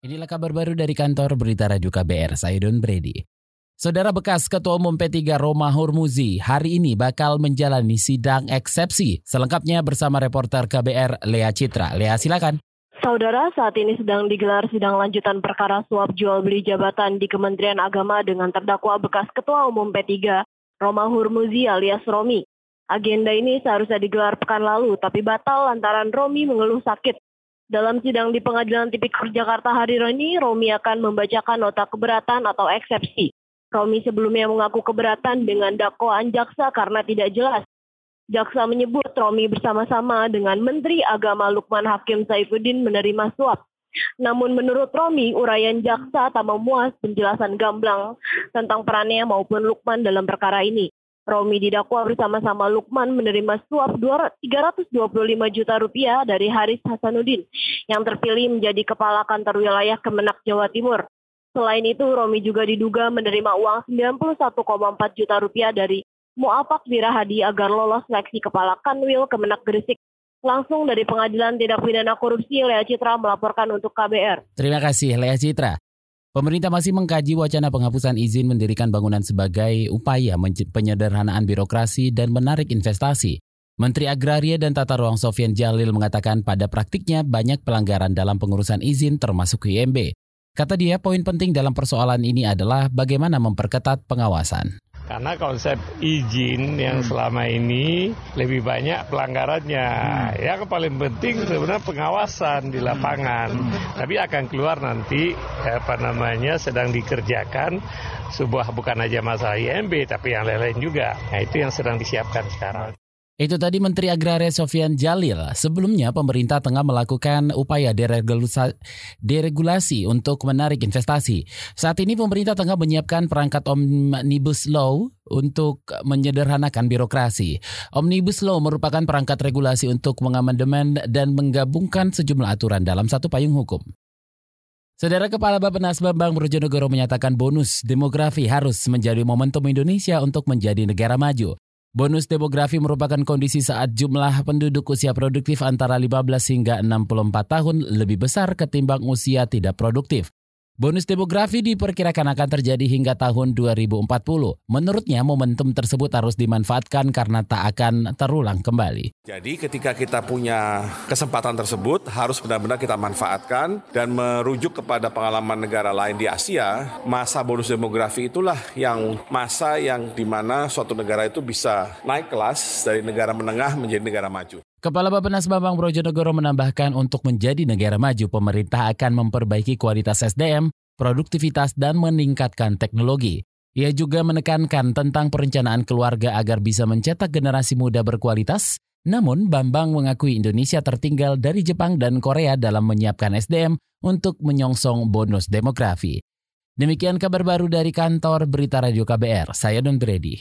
Inilah kabar baru dari kantor Berita Radio KBR, saya Don Brady. Saudara bekas Ketua Umum P3 Roma Hurmuzi hari ini bakal menjalani sidang eksepsi. Selengkapnya bersama reporter KBR Lea Citra. Lea silakan. Saudara, saat ini sedang digelar sidang lanjutan perkara suap jual beli jabatan di Kementerian Agama dengan terdakwa bekas Ketua Umum P3 Roma Hurmuzi alias Romi. Agenda ini seharusnya digelar pekan lalu, tapi batal lantaran Romi mengeluh sakit. Dalam sidang di Pengadilan Tipikor Jakarta hari ini, Romi akan membacakan nota keberatan atau eksepsi. Romi sebelumnya mengaku keberatan dengan dakwaan jaksa karena tidak jelas. Jaksa menyebut Romi bersama-sama dengan Menteri Agama Lukman Hakim Saifuddin menerima suap. Namun menurut Romi, uraian jaksa tak memuas penjelasan gamblang tentang perannya maupun Lukman dalam perkara ini. Romi didakwa bersama-sama Lukman menerima suap 325 juta rupiah dari Haris Hasanuddin yang terpilih menjadi Kepala Kantor Wilayah Kemenak Jawa Timur. Selain itu, Romi juga diduga menerima uang 91,4 juta rupiah dari Muafak Wirahadi agar lolos seleksi Kepala Kanwil Kemenak Gresik. Langsung dari Pengadilan Tindak Pidana Korupsi, Lea Citra melaporkan untuk KBR. Terima kasih, Lea Citra. Pemerintah masih mengkaji wacana penghapusan izin mendirikan bangunan sebagai upaya penyederhanaan birokrasi dan menarik investasi. Menteri Agraria dan Tata Ruang Sofian Jalil mengatakan pada praktiknya banyak pelanggaran dalam pengurusan izin termasuk IMB. Kata dia, poin penting dalam persoalan ini adalah bagaimana memperketat pengawasan. Karena konsep izin yang hmm. selama ini lebih banyak pelanggarannya. Hmm. Yang paling penting sebenarnya pengawasan di lapangan. Hmm. Tapi akan keluar nanti apa namanya sedang dikerjakan sebuah bukan aja masalah IMB tapi yang lain-lain juga. Nah itu yang sedang disiapkan sekarang. Itu tadi Menteri Agraria Sofian Jalil. Sebelumnya pemerintah tengah melakukan upaya deregulasi untuk menarik investasi. Saat ini pemerintah tengah menyiapkan perangkat Omnibus Law untuk menyederhanakan birokrasi. Omnibus Law merupakan perangkat regulasi untuk mengamandemen dan menggabungkan sejumlah aturan dalam satu payung hukum. Saudara Kepala Bapenas Bambang Brojonegoro menyatakan bonus demografi harus menjadi momentum Indonesia untuk menjadi negara maju. Bonus demografi merupakan kondisi saat jumlah penduduk usia produktif antara 15 hingga 64 tahun lebih besar ketimbang usia tidak produktif. Bonus demografi diperkirakan akan terjadi hingga tahun 2040. Menurutnya momentum tersebut harus dimanfaatkan karena tak akan terulang kembali. Jadi ketika kita punya kesempatan tersebut harus benar-benar kita manfaatkan dan merujuk kepada pengalaman negara lain di Asia, masa bonus demografi itulah yang masa yang di mana suatu negara itu bisa naik kelas dari negara menengah menjadi negara maju. Kepala Bapenas Bambang Brojonegoro menambahkan untuk menjadi negara maju, pemerintah akan memperbaiki kualitas SDM, produktivitas, dan meningkatkan teknologi. Ia juga menekankan tentang perencanaan keluarga agar bisa mencetak generasi muda berkualitas. Namun, Bambang mengakui Indonesia tertinggal dari Jepang dan Korea dalam menyiapkan SDM untuk menyongsong bonus demografi. Demikian kabar baru dari kantor Berita Radio KBR. Saya Don Brady.